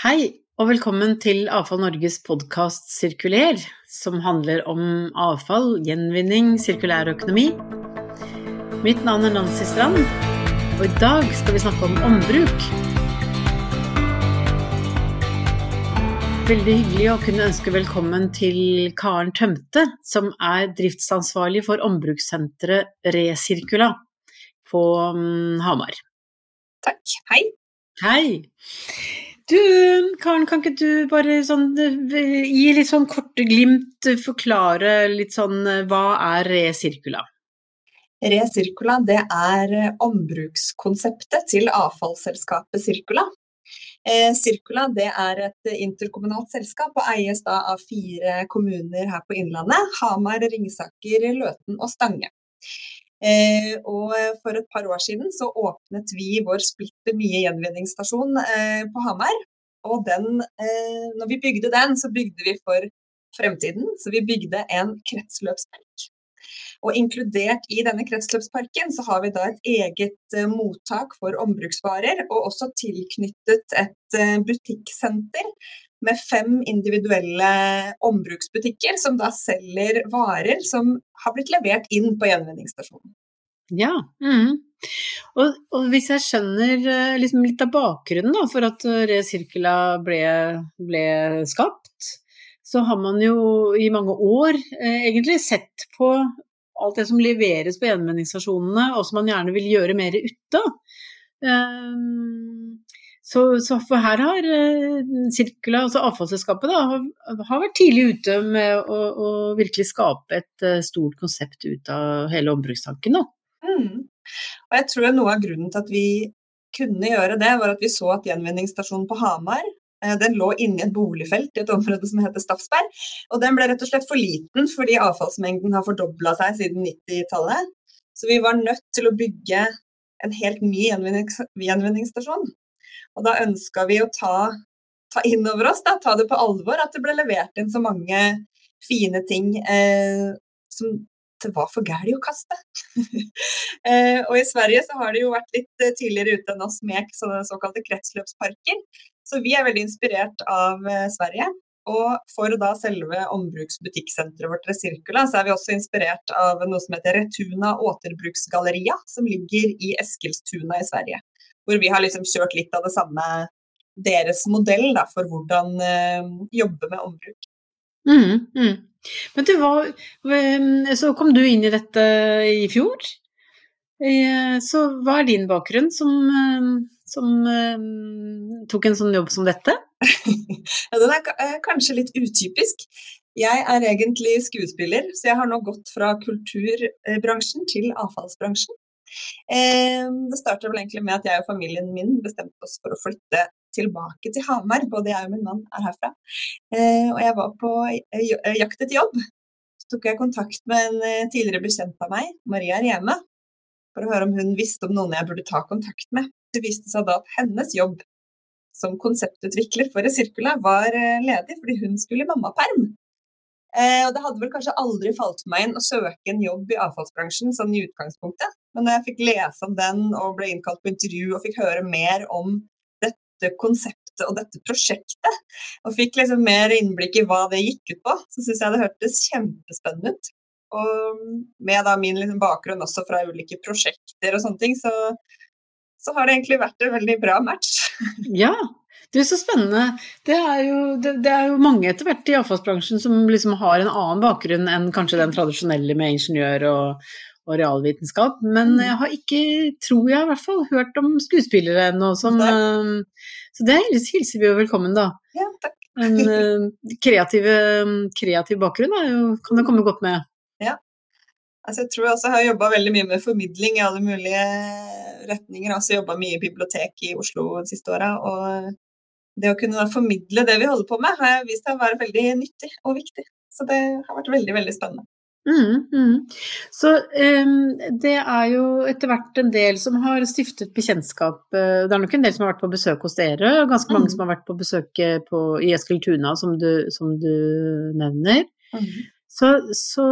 Hei, og velkommen til Avfall Norges podkast Sirkuler, som handler om avfall, gjenvinning, sirkulær økonomi. Mitt navn er Nancy Strand, og i dag skal vi snakke om ombruk. Veldig hyggelig å kunne ønske velkommen til Karen Tømte, som er driftsansvarlig for ombrukssenteret Resirkula på mm, Hamar. Takk. Hei. Hei. Du, Karen, kan ikke du bare sånn, gi litt sånn korte glimt, forklare litt sånn hva er Resirkula? Resirkula det er ombrukskonseptet til avfallsselskapet. Sirkula Circula det er et interkommunalt selskap og eies da av fire kommuner her på Innlandet. Hamar, Ringsaker, Løten og Stange. Eh, og for et par år siden så åpnet vi vår splitter nye gjenvinningsstasjon eh, på Hamar. Og den, eh, når vi bygde den, så bygde vi for fremtiden. Så vi bygde en kretsløpspark. Og inkludert i denne kretsløpsparken så har vi da et eget eh, mottak for ombruksvarer, og også tilknyttet et eh, butikksenter med fem individuelle ombruksbutikker som da selger varer som har blitt levert inn på gjenvinningsstasjonen. Ja. Mm. Og, og, hvis jeg skjønner eh, liksom litt av bakgrunnen da, for at eh, Resirkula ble, ble, skapt, så har man jo i mange år eh, egentlig sett på alt det som leveres på gjenvinningsstasjonene, og som man gjerne vil gjøre mer ut av. Um, så, så, for her har Sirkula, altså avfallsselskapet, da, har, vært tidlig ute med å, å, virkelig skape et stort konsept ut av hele ombrukstanken. Da. Mm. Og jeg tror noe av grunnen til at vi kunne gjøre det, var at vi så at gjenvinningsstasjonen på Hamar eh, den lå inni et boligfelt i et område som heter Staffsberg. Og den ble rett og slett for liten fordi avfallsmengden har fordobla seg siden 90-tallet. Så vi var nødt til å bygge en helt ny gjenvinnings gjenvinningsstasjon. Og da ønska vi å ta, ta inn over oss, da, ta det på alvor, at det ble levert inn så mange fine ting eh, som det var for gæli å kaste. eh, og i Sverige så har de jo vært litt eh, tidligere ute enn oss med sånne såkalte kretsløpsparker. Så vi er veldig inspirert av eh, Sverige. Og for da selve ombruksbutikksenteret vårt Resirkula, så er vi også inspirert av noe som heter Retuna Återbruksgalleria, som ligger i Eskilstuna i Sverige. Hvor vi har liksom kjørt litt av det samme, deres modell da, for hvordan uh, jobbe med ombruk. Mm, mm. Men du, hva, så kom du inn i dette i fjor. Eh, så hva er din bakgrunn som, som tok en sånn jobb som dette? ja, den er eh, kanskje litt utypisk. Jeg er egentlig skuespiller, så jeg har nå gått fra kulturbransjen til avfallsbransjen. Det startet vel egentlig med at jeg og familien min bestemte oss for å flytte tilbake til Hamar. Både jeg og min mann er herfra. Eh, og jeg var på eh, jakt etter jobb. Så tok jeg kontakt med en eh, tidligere bekjent av meg, Maria Rene, for å høre om hun visste om noen jeg burde ta kontakt med. Det viste seg da at hennes jobb som konseptutvikler for Resirkula var ledig fordi hun skulle i mammaperm. Eh, og det hadde vel kanskje aldri falt meg inn å søke en jobb i avfallsbransjen sånn i utgangspunktet. Men når jeg fikk lese om den og ble innkalt på intervju og fikk høre mer om dette konseptet og dette prosjektet, og fikk liksom mer innblikk i hva det gikk ut på, så syns jeg det hørtes kjempespennende ut. Og med da min liksom bakgrunn også fra ulike prosjekter og sånne ting, så, så har det egentlig vært en veldig bra match. Ja, er så spennende. Det er jo, det, det er jo mange etter hvert i avfallsbransjen som liksom har en annen bakgrunn enn kanskje den tradisjonelle med ingeniør og, og realvitenskap. Men mm. jeg har ikke, tror jeg i hvert fall, hørt om skuespillere ennå som um, Så det hilser vi jo velkommen, da. Ja, takk. En uh, kreativ, kreativ bakgrunn jo, kan det komme godt med. Ja. Altså, jeg tror jeg har jobba veldig mye med formidling i alle mulige retninger. Jeg har også jobba mye i bibliotek i Oslo de siste åra. Og det å kunne formidle det vi holder på med, har vist seg å være veldig nyttig og viktig. Så det har vært veldig, veldig spennende. Mm, mm. Så um, det er jo etter hvert en del som har stiftet bekjentskap. Eh, det er nok en del som har vært på besøk hos dere, og ganske mange mm. som har vært på besøk eh, på, i Eskiltuna, som du, som du nevner. Mm. Så, så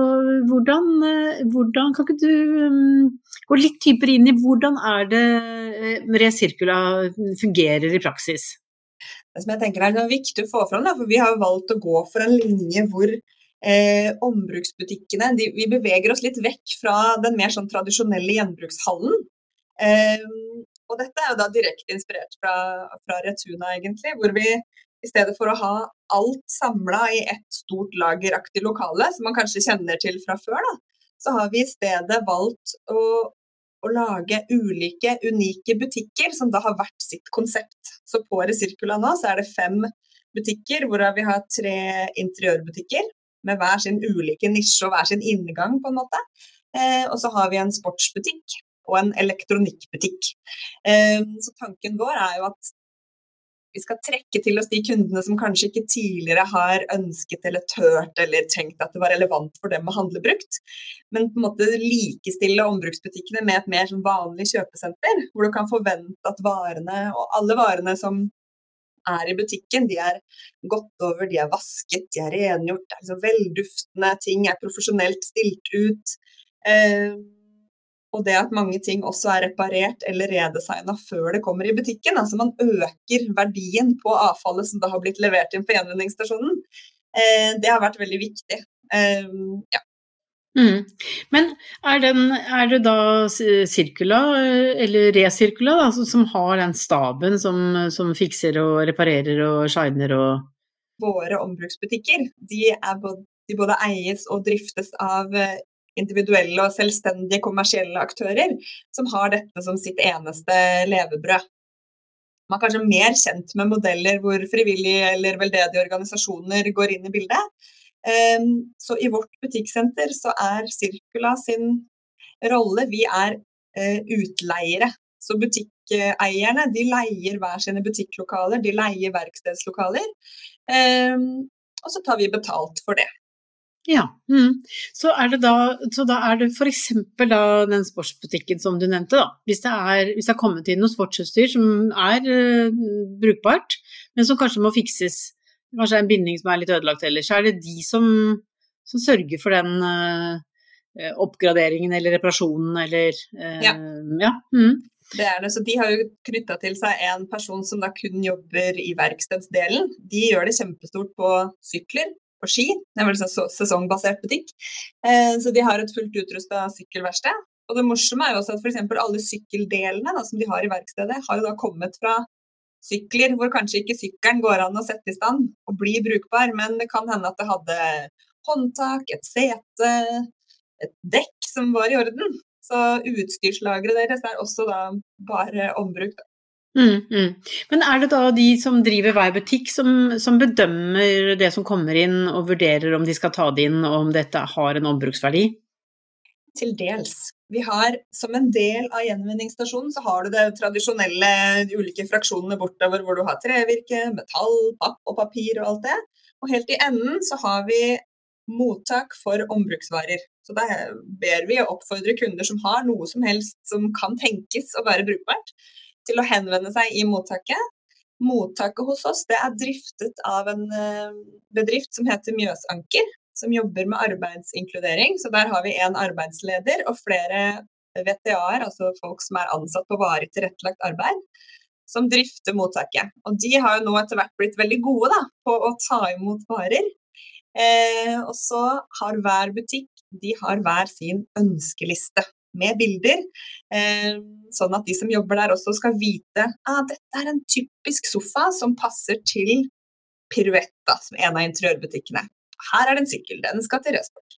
hvordan, eh, hvordan, Kan ikke du um, gå litt dypere inn i hvordan er det Resirkula fungerer i praksis? Det som jeg tenker er viktig å få fram, da, for vi har valgt å gå for en linje hvor eh, ombruksbutikkene de, Vi beveger oss litt vekk fra den mer sånn tradisjonelle gjenbrukshallen. Eh, og dette er jo da direkte inspirert fra, fra Retuna, egentlig, hvor vi i stedet for å ha alt samla i ett stort lageraktig lokale, som man kanskje kjenner til fra før, da, så har vi i stedet valgt å, å lage ulike, unike butikker som da har hvert sitt konsept. Så på Resirkula nå så er det fem butikker, hvorav vi har tre interiørbutikker med hver sin ulike nisje og hver sin inngang, på en måte. Eh, og så har vi en sportsbutikk og en elektronikkbutikk. Eh, så tanken vår er jo at vi skal trekke til oss de kundene som kanskje ikke tidligere har ønsket eller tørt eller tenkt at det var relevant for dem å handle brukt, men på en måte likestille ombruksbutikkene med et mer sånn vanlig kjøpesenter, hvor du kan forvente at varene, og alle varene som er i butikken, de er gått over, de er vasket, de er rengjort, det er liksom velduftende, ting er profesjonelt stilt ut. Eh, og det at mange ting også er reparert eller redesigna før det kommer i butikken. Altså man øker verdien på avfallet som da har blitt levert inn på gjenvinningsstasjonen. Eh, det har vært veldig viktig. Eh, ja. Mm. Men er, den, er, det da Circula, eller Resircula, da, som har den staben som, som fikser og reparerer og shiner og Våre ombruksbutikker de, både, de både eies og driftes av eh, individuelle og selvstendige kommersielle aktører som har dette som sitt eneste levebrød. Man er kanskje mer kjent med modeller hvor frivillige eller veldedige organisasjoner går inn i bildet. Ehm, så i vårt butikksenter så er Circula sin rolle Vi er eh, utleiere. Så butikkeierne de leier hver sine butikklokaler, de leier verkstedslokaler. Ehm, og så tar vi betalt for det. Ja, mm. så, er det da, så da er det f.eks. den sportsbutikken som du nevnte, da. Hvis det er, hvis det er kommet inn noe sportsutstyr som er uh, brukbart, men som kanskje må fikses, kanskje en binding som er litt ødelagt ellers, så er det de som, som sørger for den uh, oppgraderingen eller reparasjonen eller uh, Ja. ja. Mm. Det er det, så De har jo knytta til seg en person som da kun jobber i verkstedsdelen. De gjør det kjempestort på sykler, på ski. Det er vel en sesongbasert butikk. Eh, så de har et fullt utrusta sykkelverksted. Og det morsomme er jo også at f.eks. alle sykkeldelene da, som de har i verkstedet, har jo da kommet fra sykler hvor kanskje ikke sykkelen går an å sette i stand og bli brukbar, men det kan hende at det hadde håndtak, et sete, et dekk som var i orden. Så utstyrslageret deres er også da bare ombruk. Mm, mm. Men er det da de som driver hver butikk som, som, bedømmer det som kommer inn, og vurderer om de skal ta det inn, og om dette har en ombruksverdi? Til dels. Vi har som en del av gjenvinningsstasjonen så har du det tradisjonelle, de ulike fraksjonene bortover hvor du har trevirke, metall, papp og papir og alt det. Og helt i enden så har vi mottak for ombruksvarer. Så da ber vi og oppfordrer kunder som har noe som helst som kan tenkes å være brukbart, til å henvende seg i mottaket. Mottaket hos oss det er driftet av en eh, bedrift som heter Mjøsanker, som jobber med arbeidsinkludering. Så der har vi en arbeidsleder og flere VTA-er, altså folk som er ansatt på varig tilrettelagt arbeid, som drifter mottaket. Og de har jo nå etter hvert blitt veldig gode da, på å ta imot varer. Eh, og så har hver butikk de har hver sin ønskeliste med bilder. Eh, sånn at de som jobber der også skal vite at ah, dette er en typisk sofa som passer til Piruetta, som er en av interiørbutikkene. Her er det en sykkel, den skal til Rødsport.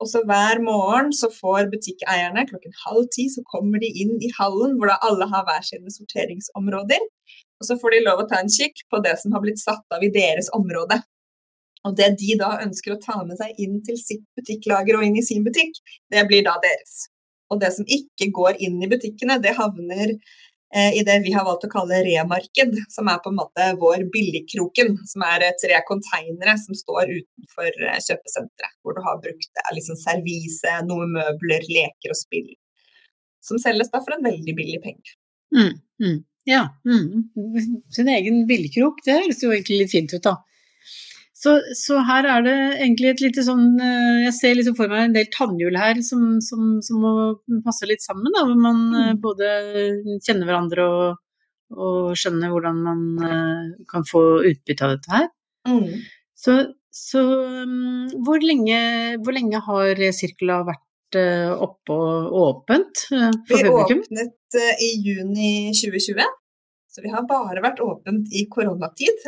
Og så hver morgen så får butikkeierne klokken halv ti så kommer de inn i hallen hvor da alle har hver sine sorteringsområder. Og så får de lov å ta en kikk på det som har blitt satt av i deres område. Og det de da ønsker å ta med seg inn til sitt butikklager og inn i sin butikk, det blir da deres. Og det som ikke går inn i butikkene, det havner eh, i det vi har valgt å kalle remarked, som er på en måte vår billigkroken. Som er tre konteinere som står utenfor eh, kjøpesenteret. Hvor du har brukt liksom servise, noe møbler, leker og spill. Som selges da for en veldig billig penge. Mm, mm, ja. Mm. Sin egen billigkrok, det høres jo egentlig litt fint ut, da. Så, så, her er det egentlig et lite sånn eh, Jeg ser liksom for meg en del tannhjul her som, som, som, må passe litt sammen. Da, hvor man eh, mm. både kjenner hverandre og, og skjønner hvordan man kan få utbytte av dette her. Mm. Så, så um, hvor, lenge, hvor, lenge, har Sirkula vært oppe og åpent for vi publikum? Vi åpnet i juni 2020. Så vi har bare vært åpent i koronatid.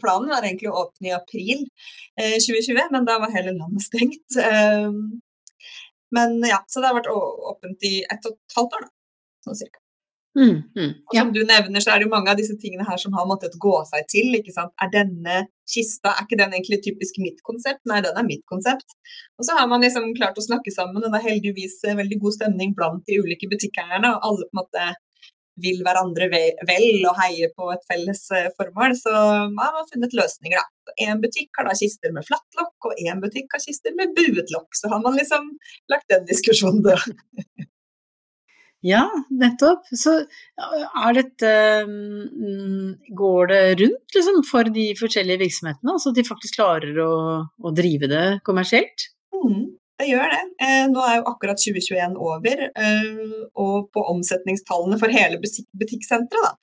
planen var egentlig å åpne i april 2020, men da var hele landet stengt. men ja, så det har vært åpent i ett og et halvt år, da. Sånn cirka. Mm, mm, og som ja. du nevner, så er det jo mange av disse tingene her som har måttet gå seg til. ikke sant? Er denne kista, er ikke den egentlig typisk mitt konsept? Nei, den er mitt konsept. Og så har man liksom klart å snakke sammen, og det er heldigvis veldig god stemning blant de ulike butikkeierne. Og alle på en måte vil hverandre vel og heier på et felles eh, formål. Så man har funnet løsninger, da. Én butikk har da kister med flatt lokk, og én butikk har kister med buet lokk. Så har man liksom lagt den diskusjonen død. Ja, nettopp. Så er dette mm, Går det rundt liksom, for de forskjellige virksomhetene? Altså at de faktisk klarer å, å drive det kommersielt? Mm, det gjør det. Eh, nå er jo akkurat 2021 over, eh, og på omsetningstallene for hele butikksenteret, da.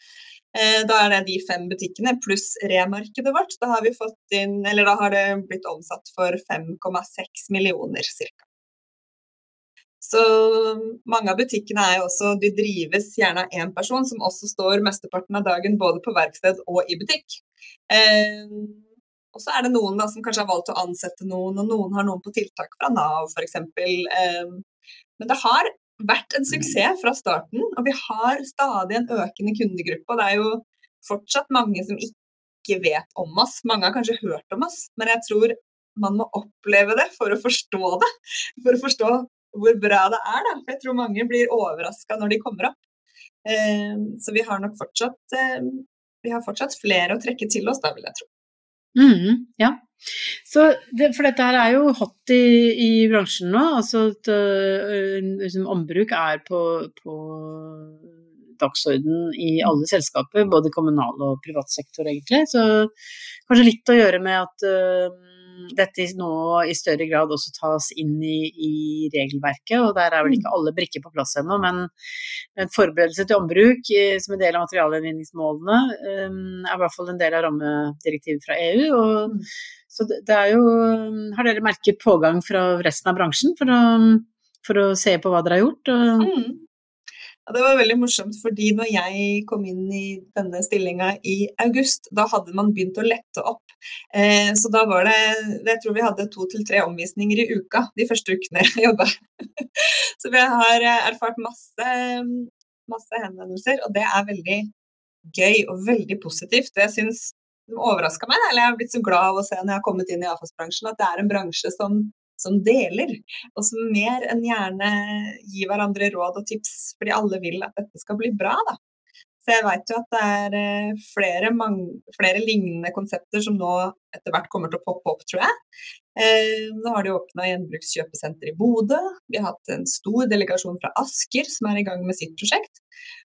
Eh, da er det de fem butikkene pluss remarkedet vårt. Da har, vi fått inn, eller da har det blitt omsatt for 5,6 millioner ca. Så mange av butikkene er jo også, de drives gjerne av én person, som også står mesteparten av dagen både på verksted og i butikk. Eh, og så er det noen da, som kanskje har valgt å ansette noen, og noen har noen på tiltak fra Nav f.eks. Eh, men det har vært en suksess fra starten, og vi har stadig en økende kundegruppe. Og det er jo fortsatt mange som ikke vet om oss. Mange har kanskje hørt om oss, men jeg tror man må oppleve det for å forstå det. For å forstå hvor bra det er. Da. For jeg tror mange blir overraska når de kommer opp. Eh, så vi har nok fortsatt, eh, vi har fortsatt flere å trekke til oss, da vil jeg tro. Mm, ja. Det, for dette her er jo hot i, i bransjen nå. altså at uh, Ombruk er på, på dagsorden i alle selskaper, både kommunal og privat sektor egentlig. Så kanskje litt å gjøre med at uh, dette nå i større grad også tas inn i, i, regelverket. og Der er vel ikke mm. alle brikker på plass ennå, men men forberedelse til ombruk som en del av materialgjenvinningsmålene um, er i hvert fall en del av rammedirektivet fra EU. og mm. så det er jo, Har dere merket pågang fra resten av bransjen for å, for å se på hva dere har gjort? Og... Mm. Ja, det var veldig morsomt, fordi når jeg kom inn i denne stillinga i august, da hadde man begynt å lette opp Eh, så da var det Jeg tror vi hadde to til tre omvisninger i uka de første ukene jeg jobba. så vi har eh, erfart masse, masse henvendelser, og det er veldig gøy og veldig positivt. Og jeg syns det overraska meg, eller jeg har blitt så glad av å se når jeg har kommet inn i avfallsbransjen, at det er en bransje som, som deler, og som mer enn gjerne gir hverandre råd og tips, fordi alle vil at dette skal bli bra. da. Så jeg vet jo at det er eh, flere, flere, lignende konsepter som nå etter hvert kommer til å poppe opp, tror jeg. Eh, nå har de åpna gjenbrukskjøpesenter i Bodø. Vi har hatt en stor delegasjon fra Asker som er i gang med sitt prosjekt.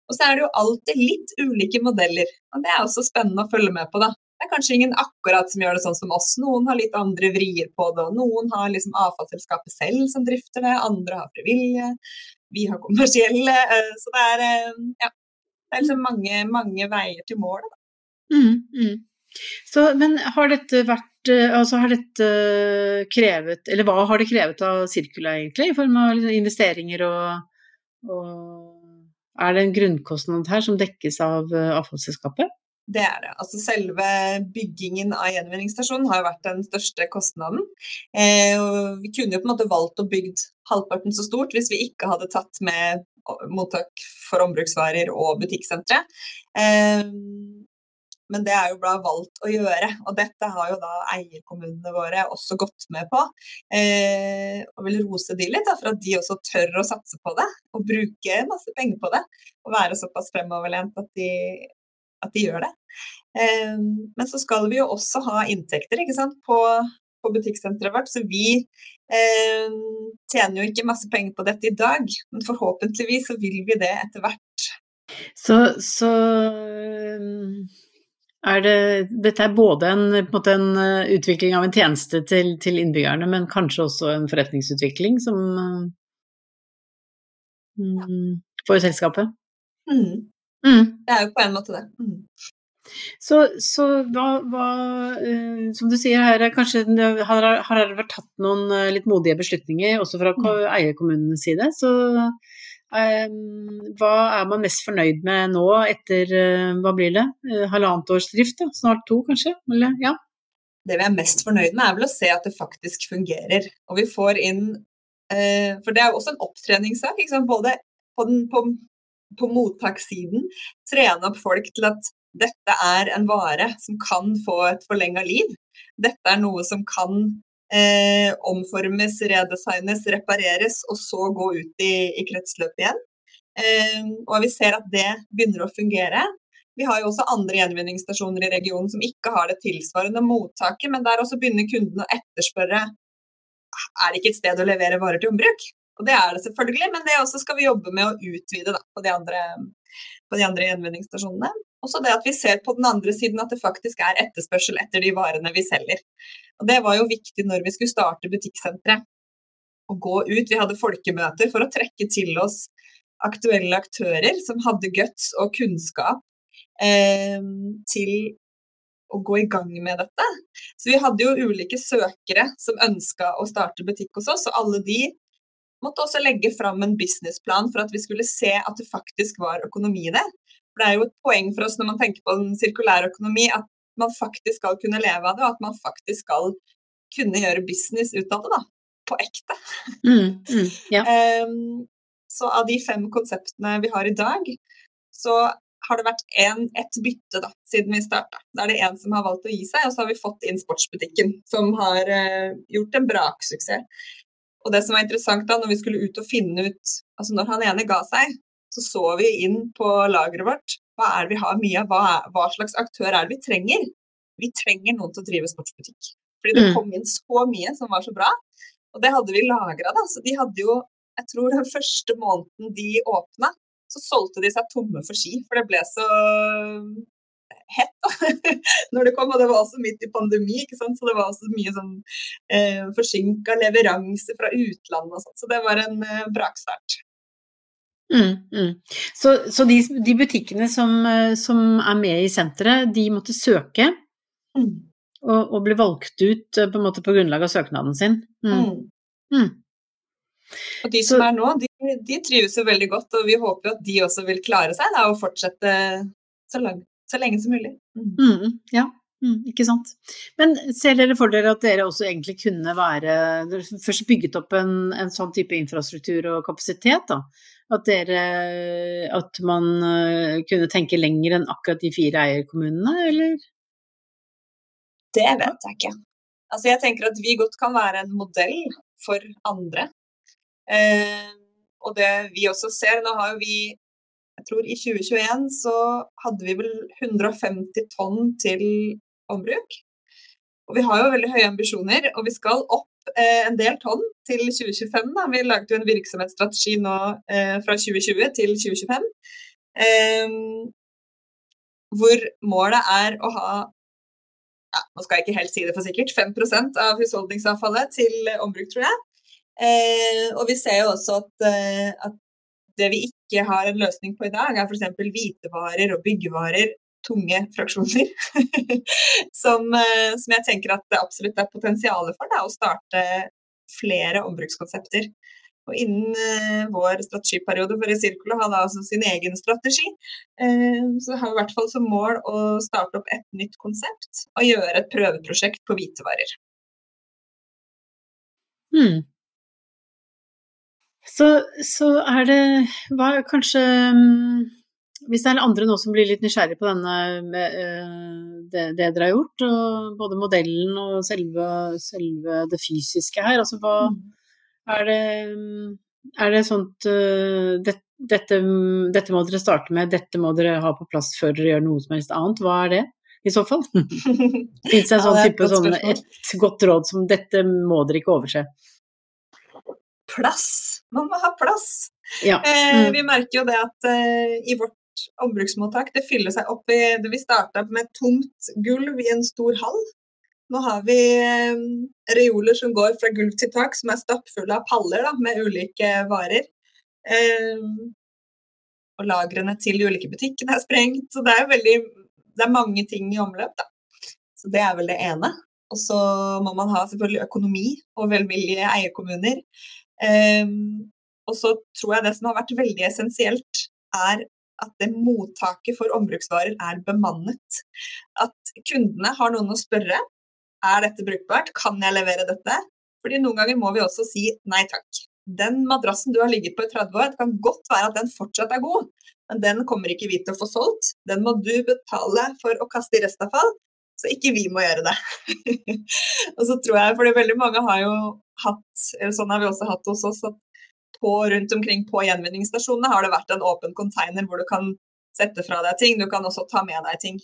Og så er det jo alltid litt ulike modeller, og det er også spennende å følge med på, da. Det er kanskje ingen akkurat som gjør det sånn som oss. Noen har litt andre vrier på det, og noen har liksom avfallsselskapet selv som drifter det, andre har frivillige, vi har kommersielle. Eh, så det er ja, det er liksom mange, mange veier til målet. Mm, mm. Så, men har dette vært eh, altså har dette krevet, eller hva har det krevet av Sirkula egentlig, i form av liksom investeringer og, og Er det en grunnkostnad her som dekkes av eh, avfallsselskapet? Det er det. Altså selve byggingen av gjenvinningsstasjonen har vært den største kostnaden. Eh, vi kunne jo på en måte valgt å bygd halvparten så stort hvis vi ikke hadde tatt med mottak for ombruksvarer og butikksentre. Eh, men det er jo bra valgt å gjøre, og dette har jo da eierkommunene våre også gått med på. Eh, og vil rose de litt da, for at de også tør å satse på det og bruke masse penger på det. Og være såpass fremoverlent at de, at de gjør det. Eh, men så skal vi jo også ha inntekter på, på butikksenteret vårt, så vi eh, tjener jo ikke masse penger på dette i dag, men forhåpentligvis så vil vi det etter hvert. Så, så er det Dette er både en, en, en, eh, utvikling av en tjeneste til, til, innbyggerne, men kanskje også en forretningsutvikling som mm, for selskapet? Mm. Mm. Det er jo på en måte det. Mm. Så, så hva, hva uh, Som du sier her, kanskje har, har det vært tatt noen uh, litt modige beslutninger også fra mm. eierkommunenes side. Så um, hva er man mest fornøyd med nå etter hva blir det, halvannet års drift? Da? Snart to, kanskje? Eller, ja. Det vi er mest fornøyd med, er vel å se at det faktisk fungerer. Og vi får inn For det er jo også en opptreningssak. Både på, den, på, på mottakssiden trene opp folk til at dette er en vare som kan få et forlenga liv. Dette er noe som kan eh, omformes, redesignes, repareres og så gå ut i, i kretsløpet igjen. Eh, og vi ser at det begynner å fungere. Vi har jo også andre gjenvinningsstasjoner i regionen som ikke har det tilsvarende mottaket, men der også begynner kundene å etterspørre er det ikke et sted å levere varer til ombruk. Og det er det selvfølgelig, men det også skal vi jobbe med å utvide da, på, de andre, på de andre gjenvinningsstasjonene. Også det at vi ser på den andre siden at det faktisk er etterspørsel etter de varene vi selger. Og Det var jo viktig når vi skulle starte butikksenteret. Å gå ut. Vi hadde folkemøter for å trekke til oss aktuelle aktører som hadde guts og kunnskap eh, til å gå i gang med dette. Så vi hadde jo ulike søkere som ønska å starte butikk hos oss, og alle de måtte også legge fram en businessplan for at vi skulle se at det faktisk var økonomi i det. For det er jo et poeng for oss når man tenker på den sirkulære økonomi, at man faktisk skal kunne leve av det, og at man faktisk skal kunne gjøre business ut av det, da. På ekte. Mm, mm, ja. um, så av de fem konseptene vi har i dag, så har det vært en, et bytte da, siden vi starta. Da er det en som har valgt å gi seg, og så har vi fått inn sportsbutikken, som har uh, gjort en braksuksess. Og det som var interessant da, når vi skulle ut og finne ut Altså når han ene ga seg, så så vi inn på lageret vårt. Hva er det vi har mye av? Hva, hva, slags aktør er det vi trenger? Vi trenger noen til å drive sportsbutikk. Fordi det mm. kom inn så mye som var så bra. Og det hadde vi lagra, da. Så de hadde jo Jeg tror den første måneden de åpna, så solgte de seg tomme for ski. For det ble så hett da, når det kom. Og det var også midt i pandemi, ikke sant? så det var også mye sånn eh, forsinka leveranse fra utlandet og sånn. Så det var en eh, brakstart. Mm, mm. Så, så de, de, butikkene som, eh, som, er med i senteret, de måtte søke mm. og, og, ble valgt ut eh, på, en måte på grunnlag av søknaden sin? Mm. Mm. Mm. Og de som så, er nå, de, de, trives jo veldig godt, og vi håper jo at de også vil klare seg da, og fortsette så, lang, så lenge som mulig. ja. ikke sant. Men ser dere for dere at dere også egentlig kunne være Først bygget opp en, en sånn type infrastruktur og kapasitet, da. At, dere, at man eh, kunne tenke lenger enn akkurat de fire eierkommunene, eller? Det vet jeg ikke. Altså jeg tenker at vi godt kan være en modell for andre. Eh, og det vi også ser, nå har jo vi jeg tror i 2021 så hadde vi vel 150 tonn til ombruk. Og vi har jo veldig høye ambisjoner, og vi skal opp Eh, en del tonn til 2025. Da. Vi laget jo en virksomhetsstrategi nå eh, fra 2020 til 2025. Eh, hvor målet er å ha ja, nå skal jeg ikke helt si det for sikkert, 5% av husholdningsavfallet til ombruk, tror jeg. Eh, og vi ser jo også at, eh, at, det vi ikke har en løsning på i dag, er f.eks. hvitevarer og byggevarer tunge fraksjoner. som, eh, som, jeg tenker at det absolutt er potensial for, da, å starte flere ombrukskonsepter. Og innen uh, vår strategiperiode for Resirkulo har da altså sin egen strategi. Uh, så har vi i hvert fall som mål å starte opp et nytt konsept og gjøre et prøveprosjekt på hvitevarer. Hmm. Så, så, er det hva, Kanskje um hvis det er andre nå som blir litt nysgjerrig på denne, eh, det, det, dere har gjort, både modellen og selve, selve det fysiske her, altså hva mm. er det er det sånt uh, det, dette, dette, må dere starte med, dette må dere ha på plass før dere gjør noe som helst annet. Hva er det, i så fall? Fins det en sånn ja, type sånn, et godt råd som dette må dere ikke overse? Plass. Man må ha plass. Ja. Eh, mm. vi merker jo det at uh, i vårt ombruksmottak. Det fyller seg opp i Vi starta med tomt gulv i en stor hall. Nå har vi eh, reoler som går fra gulv til tak, som er stappfulle av paller da, med ulike varer. Eh, og lagrene til de ulike butikkene er sprengt. Så det er veldig det er mange ting i omløp, da. Så det er vel det ene. Og så må man ha selvfølgelig økonomi og velvillige eierkommuner. Um, og så tror jeg det som har vært veldig essensielt, er at det mottaket for ombruksvarer er bemannet. At kundene har noen å spørre. Er dette brukbart? Kan jeg levere dette? Fordi noen ganger må vi også si nei takk. Den madrassen du har ligget på i 30 år, det kan godt være at den fortsatt er god, men den kommer ikke vi til å få solgt. Den må du betale for å kaste i restavfall, så ikke vi må gjøre det. og så tror jeg, for veldig mange har jo hatt, eller sånn har vi også hatt hos oss, at på, rundt omkring på gjenvinningsstasjonene har det vært en åpen container hvor du kan sette fra deg ting. Du kan også ta med deg ting.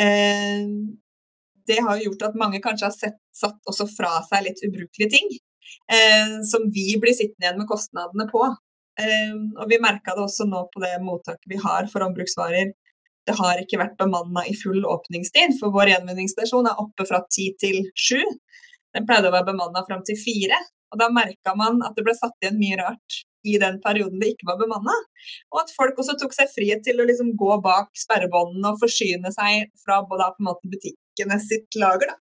Eh, det har gjort at mange kanskje har sett, satt også fra seg litt ubrukelige ting. Eh, som vi blir sittende igjen med kostnadene på. Eh, og vi merka det også nå på det mottaket vi har for ombruksvarer. Det har ikke vært bemanna i full åpningstid, for vår gjenvinningsstasjon er oppe fra ti til sju. Den pleide å være bemanna fram til fire. Og da merka man at det ble satt igjen mye rart i den perioden det ikke var bemanna. Og at folk også tok seg frihet til å liksom gå bak sperrebåndene og forsyne seg fra både på en måte butikkene sitt lager. da.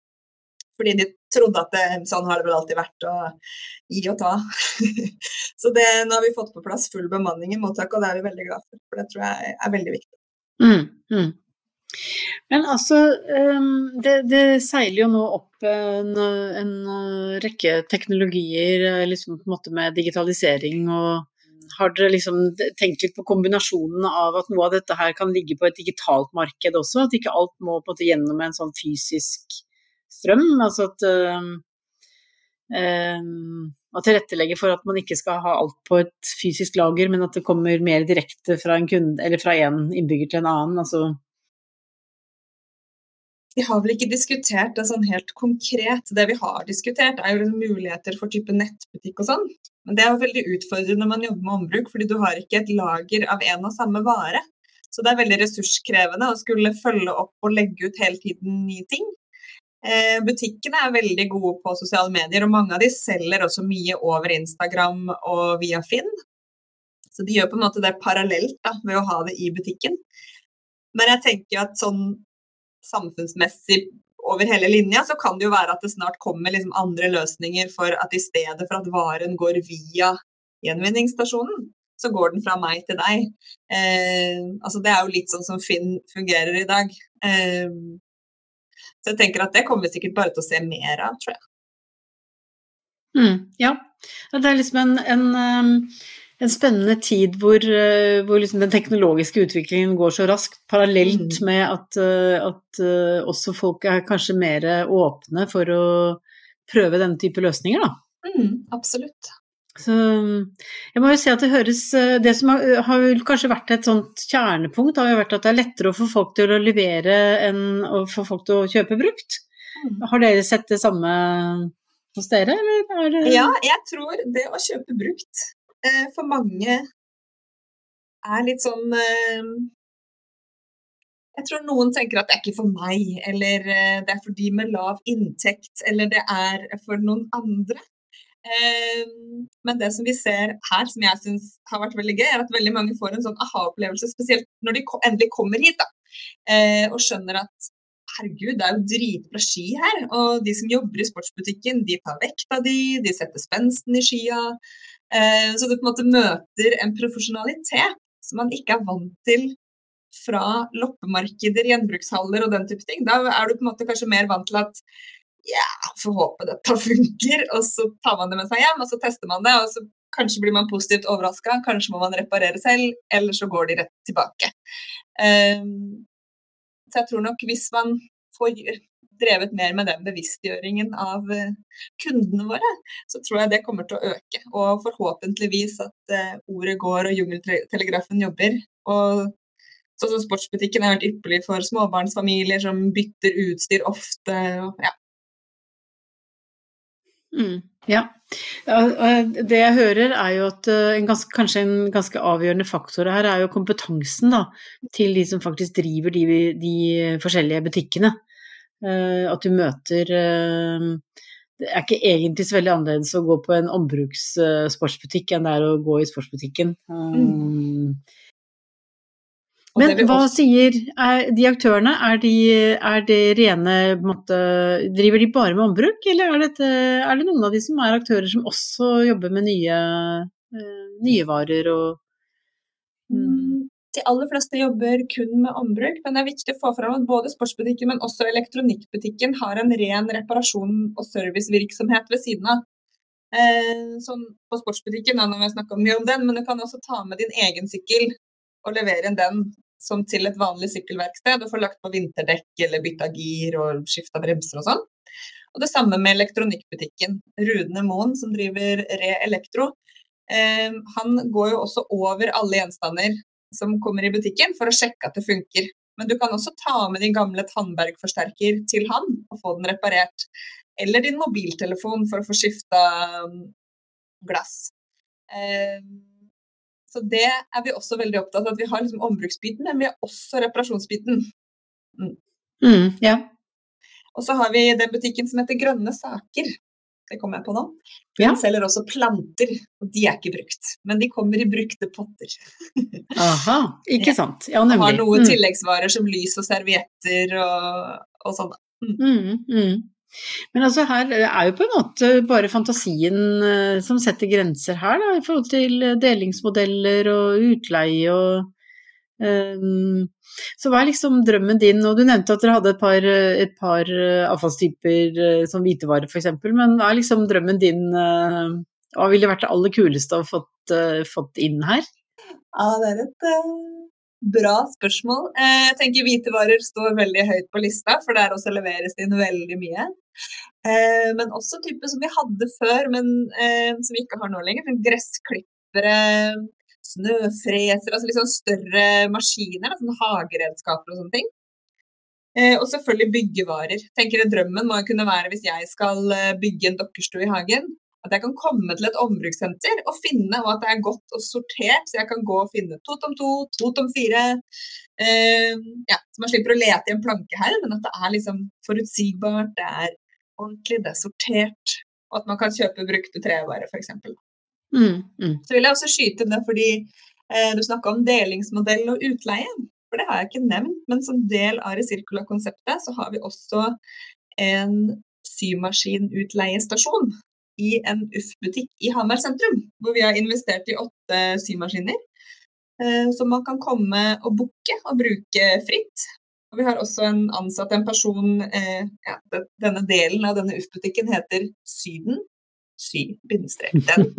Fordi de trodde at det, sånn har det vel alltid vært, å gi og ta. så det, nå har vi fått på plass full bemanning i mottaket, og det er vi veldig glad for. For det tror jeg er veldig viktig. Mm, mm. Men altså, ehm, det, det, seiler jo nå opp en, en rekke teknologier eh, liksom med digitalisering og har dere liksom tenkt litt på kombinasjonen av at noe av dette her kan ligge på et digitalt marked også? At ikke alt må på en måte gjennom en sånn fysisk strøm? Altså at um, um, At tilrettelegge for at man ikke skal ha alt på et fysisk lager, men at det kommer mer direkte fra en kunde, eller fra én innbygger til en annen. altså vi har vel ikke diskutert det sånn helt konkret. Det vi har diskutert, er jo liksom muligheter for type nettbutikk og sånn. Men det er jo veldig utfordrende når man jobber med ombruk, fordi du har ikke et lager av en og samme vare. Så det er veldig ressurskrevende å skulle følge opp og legge ut hele tiden nye ting. Eh, butikkene er veldig gode på sosiale medier, og mange av de selger også mye over Instagram og via Finn. Så de gjør på en måte det parallelt da, ved å ha det i butikken. Men jeg tenker at sånn samfunnsmessig over hele linja, så kan det jo være at det snart kommer liksom andre løsninger for at i stedet for at varen går via gjenvinningsstasjonen, så går den fra meg til deg. Eh, altså det er jo litt sånn som Finn fungerer i dag. Eh, så jeg tenker at det kommer vi sikkert bare til å se mer av, tror jeg. Mm, ja. Det er liksom en, en um en spennende tid hvor, eh, hvor liksom den teknologiske utviklingen går så raskt, parallelt mm. med at, eh, at, eh, også folk er kanskje mer åpne for å prøve denne type løsninger, da. Mm, absolutt. Så jeg må jo si at det høres Det som har, har kanskje vært et sånt kjernepunkt, har jo vært at det er lettere å få folk til å levere enn å få folk til å kjøpe brukt. Mm. Har dere sett det samme hos dere, eller? Det... Ja, jeg tror det å kjøpe brukt Eh, for mange er litt sånn eh, Jeg tror noen tenker at det er ikke for meg, eller eh, det er for de med lav inntekt, eller det er for noen andre. Men det som vi ser her, som jeg syns har vært veldig gøy, er at veldig mange får en sånn aha-opplevelse, spesielt når de endelig kommer hit da, og skjønner at herregud, det er jo dritbra ski her. Og de som jobber i sportsbutikken, de tar vekta di, de setter spensten i skia. Eh, så du på en måte møter en profesjonalitet som man ikke er vant til fra loppemarkeder, gjenbrukshaller og den type ting. Da er du på en måte kanskje mer vant til at ja, får håpe dette funker, og så tar man det med seg hjem, og så tester man det, og så kanskje blir man positivt overraska, kanskje må man reparere selv, eller så går de rett tilbake. Um, så jeg tror nok hvis man får drevet mer med den bevisstgjøringen av eh, kundene våre, så tror jeg det kommer til å øke. Og forhåpentligvis at eh, ordet går og jungeltelegrafen jobber. Og sånn som sportsbutikken har vært ypperlig for småbarnsfamilier som bytter utstyr ofte. Og, ja. Mm, ja. Det jeg hører er jo at eh, en ganske, kanskje en ganske avgjørende faktor her er jo kompetansen da, til de som faktisk driver de, de forskjellige butikkene. Eh, at du møter eh, Det er ikke egentlig så veldig annerledes å gå på en ombrukssportsbutikk enn det er å gå i sportsbutikken. Mm. Men hva også... sier er de aktørene, er de, er de rene måte, Driver de bare med ombruk, eller er, dette, er, det noen av de som er aktører som også jobber med nye, uh, nye varer og mm. De aller fleste jobber kun med ombruk, men det er viktig å få fram at både sportsbutikken, men også elektronikkbutikken har en ren reparasjon og servicevirksomhet ved siden av. Eh, sånn på sportsbutikken, da, når vi snakka mye om den, men du kan også ta med din egen sykkel og levere inn den som til et vanlig sykkelverksted og få lagt på vinterdekk eller bytta gir og skifta bremser og sånn. Og det samme med elektronikkbutikken. Rudne Moen, som driver Re Elektro, eh, han går jo også over alle gjenstander som kommer i butikken for å sjekke at det funker. Men du kan også ta med din gamle Tandberg-forsterker til han og få den reparert. Eller din mobiltelefon for å få skifta um, glass. Eh, så det er vi også veldig opptatt av. at Vi har liksom ombruksbiten, men vi har også reparasjonsbiten. Mm. Mm, ja. Og så har vi den butikken som heter Grønne saker. Det kommer jeg på nå. Den ja. selger også planter, og de er ikke brukt. Men de kommer i brukte potter. Aha, ikke sant. Ja, nemlig. Og har noen mm. tilleggsvarer som lys og servietter og, og sånn. Mm. Men altså her er jo på en måte bare fantasien eh, som setter grenser her, da, i forhold til eh, delingsmodeller og utleie og um, Så hva er liksom drømmen din? Og du nevnte at dere hadde et par, et par avfallstyper som hvitevare f.eks., men hva er liksom drømmen din? Hva ville vært det aller kuleste å fått, fått inn her? Ja, det er et Bra spørsmål. Eh, jeg tenker Hvitevarer står veldig høyt på lista, for der også leveres det inn veldig mye. Eh, men også type som vi hadde før, men eh, som vi ikke har nå lenger. Sånn gressklippere, snøfreser, altså litt sånn større maskiner. Sånn hageredskaper og sånne ting. Og selvfølgelig byggevarer. Tenker Drømmen må jo kunne være hvis jeg skal bygge en dokkerstue i hagen, at jeg kan komme til et ombrukssenter og finne og at det er godt og sortert, så jeg kan gå og finne to tom to, to tom fire. Uh, ja, så man slipper å lete i en plankehaug, men at det er liksom forutsigbart, det er ordentlig, det er sortert. Og at man kan kjøpe brukte trevarer, f.eks. Mm, mm. Så vil jeg også skyte det fordi uh, du snakka om delingsmodell og utleie. For det har jeg ikke nevnt, men som del av Resirkula-konseptet så har vi også en symaskinutleiestasjon i en UF-butikk i Hamar sentrum, hvor vi har investert i åtte symaskiner. Eh, som man kan komme og booke og bruke fritt. Og vi har også en ansatt en person eh, ja, Denne delen av denne UF-butikken heter Syden. Sy, bindestrek, den.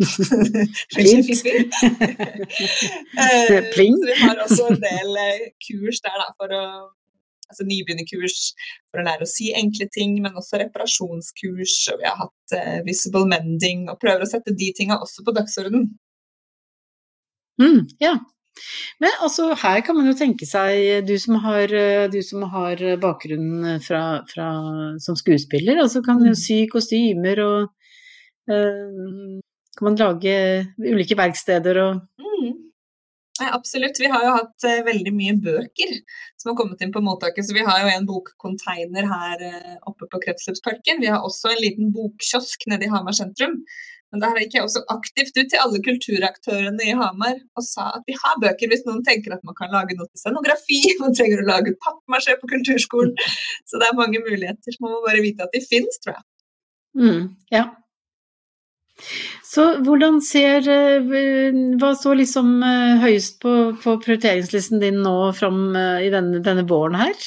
Så vi har også en del kurs der da, for å altså nybegynnerkurs for å lære å si enkle ting, men også reparasjonskurs. Og vi har hatt uh, visible mending, og prøver å sette de tinga også på dagsordenen. Mm, ja. Men altså, her kan man jo tenke seg, du som har, eh, du som har bakgrunn fra, fra, som skuespiller, altså kan jo mm. sy kostymer og uh, kan man lage ulike verksteder og mm. Absolutt. Vi har jo hatt uh, veldig mye bøker som har kommet inn på mottaket. Så vi har jo en bokcontainer her uh, oppe på Kretsløpsparken. Vi har også en liten bokkiosk nede i Hamar sentrum. Men der gikk jeg også aktivt ut til alle kulturaktørene i Hamar og sa at vi har bøker hvis noen tenker at man kan lage noe til scenografi, man trenger å lage pappmasjé på kulturskolen. Så det er mange muligheter. Man må bare vite at de finnes, tror jeg. Mm, ja. Så hvordan ser eh, Hva står liksom eh, høyest på, på prioriteringslisten din nå fram eh, i denne, denne våren her?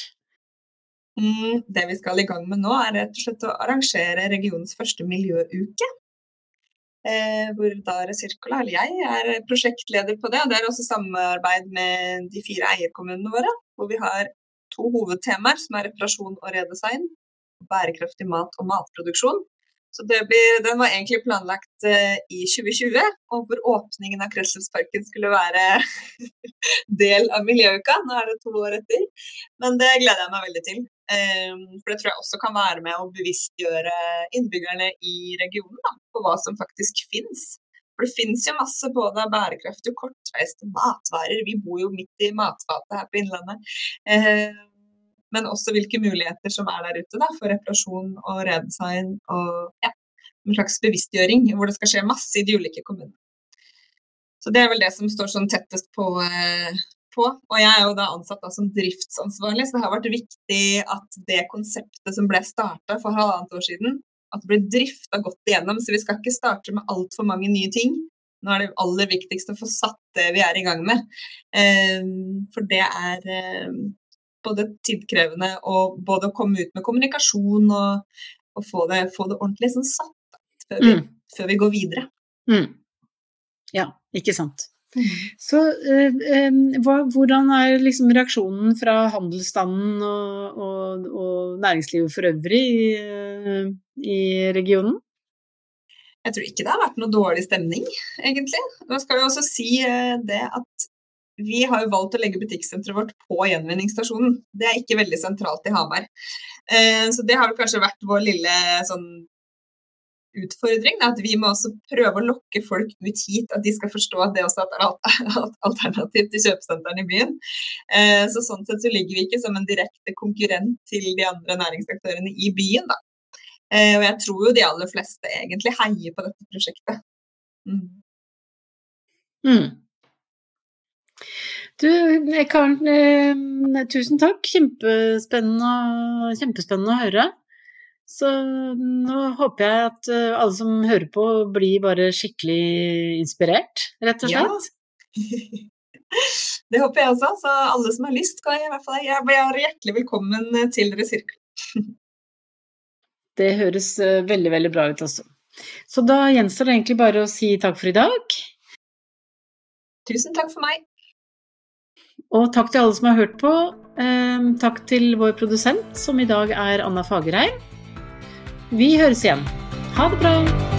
Mm, det vi skal i gang med nå, er rett og slett å arrangere regionens første miljøuke. Hvor da Resirkula, eller jeg, er prosjektleder på det. og Det er også samarbeid med de fire eierkommunene våre. Hvor vi har to hovedtemaer, som er reparasjon og redesign. Bærekraftig mat og matproduksjon. Så blir, Den var egentlig planlagt uh, i 2020, og hvor åpningen av Kretsløpsparken skulle være del av miljøuka. Nå er det to år etter, men det gleder jeg meg veldig til. Um, for det tror jeg også kan være med å bevisstgjøre innbyggerne i regionen da, på hva som faktisk finnes. For det finnes jo masse både bærekraftige og kortreiste matvarer. Vi bor jo midt i matfatet her på Innlandet. Men også hvilke muligheter som er der ute da, for reparasjon og redesign og ja, en slags bevisstgjøring, hvor det skal skje masse i de ulike kommunene. Så det er vel det som står sånn tettest på, eh, på. Og jeg er jo da ansatt da som driftsansvarlig, så det har vært viktig at det konseptet som ble starta for halvannet år siden, at det ble drifta godt igjennom. Så vi skal ikke starte med altfor mange nye ting. Nå er det aller viktigste å få satt det vi er i gang med. For det er både tidkrevende og både å komme ut med kommunikasjon og, og få, det, få, det, ordentlig sånn satt før vi, mm. før vi går videre. Mm. Ja, ikke sant. Mm. Så eh, eh, hvordan er liksom reaksjonen fra handelsstanden og, og, og næringslivet for øvrig i, eh, i, regionen? Jeg tror ikke det har vært noe dårlig stemning, egentlig. Nå skal vi også si eh, det at vi har jo valgt å legge butikksenteret vårt på gjenvinningsstasjonen. Det er ikke veldig sentralt i Hamar. Eh, så det har vel kanskje vært vår lille sånn utfordring. At vi må også prøve å lokke folk ut hit, at de skal forstå at det også er et alternativ til kjøpesentrene i byen. Eh, så sånn sett så ligger vi ikke som en direkte konkurrent til de andre næringsaktørene i byen, da. Eh, og jeg tror jo de aller fleste egentlig heier på dette prosjektet. Mm. Mm. Du, Karen, eh, tusen takk. Kjempespennende, kjempespennende å høre. Så nå håper jeg at eh, alle som hører på, blir bare skikkelig inspirert, rett og slett. Ja. Det håper jeg også. Så alle som har lyst, kan i hvert fall jeg er hjertelig velkommen til dere sirkelen. Det høres eh, veldig, veldig bra ut også. Så da gjenstår det egentlig bare å si takk for i dag. Tusen takk for meg. Og takk til alle som har hørt på. Ehm, takk til vår produsent, som i dag er Anna Fagerheim. Vi høres igjen. Ha det bra!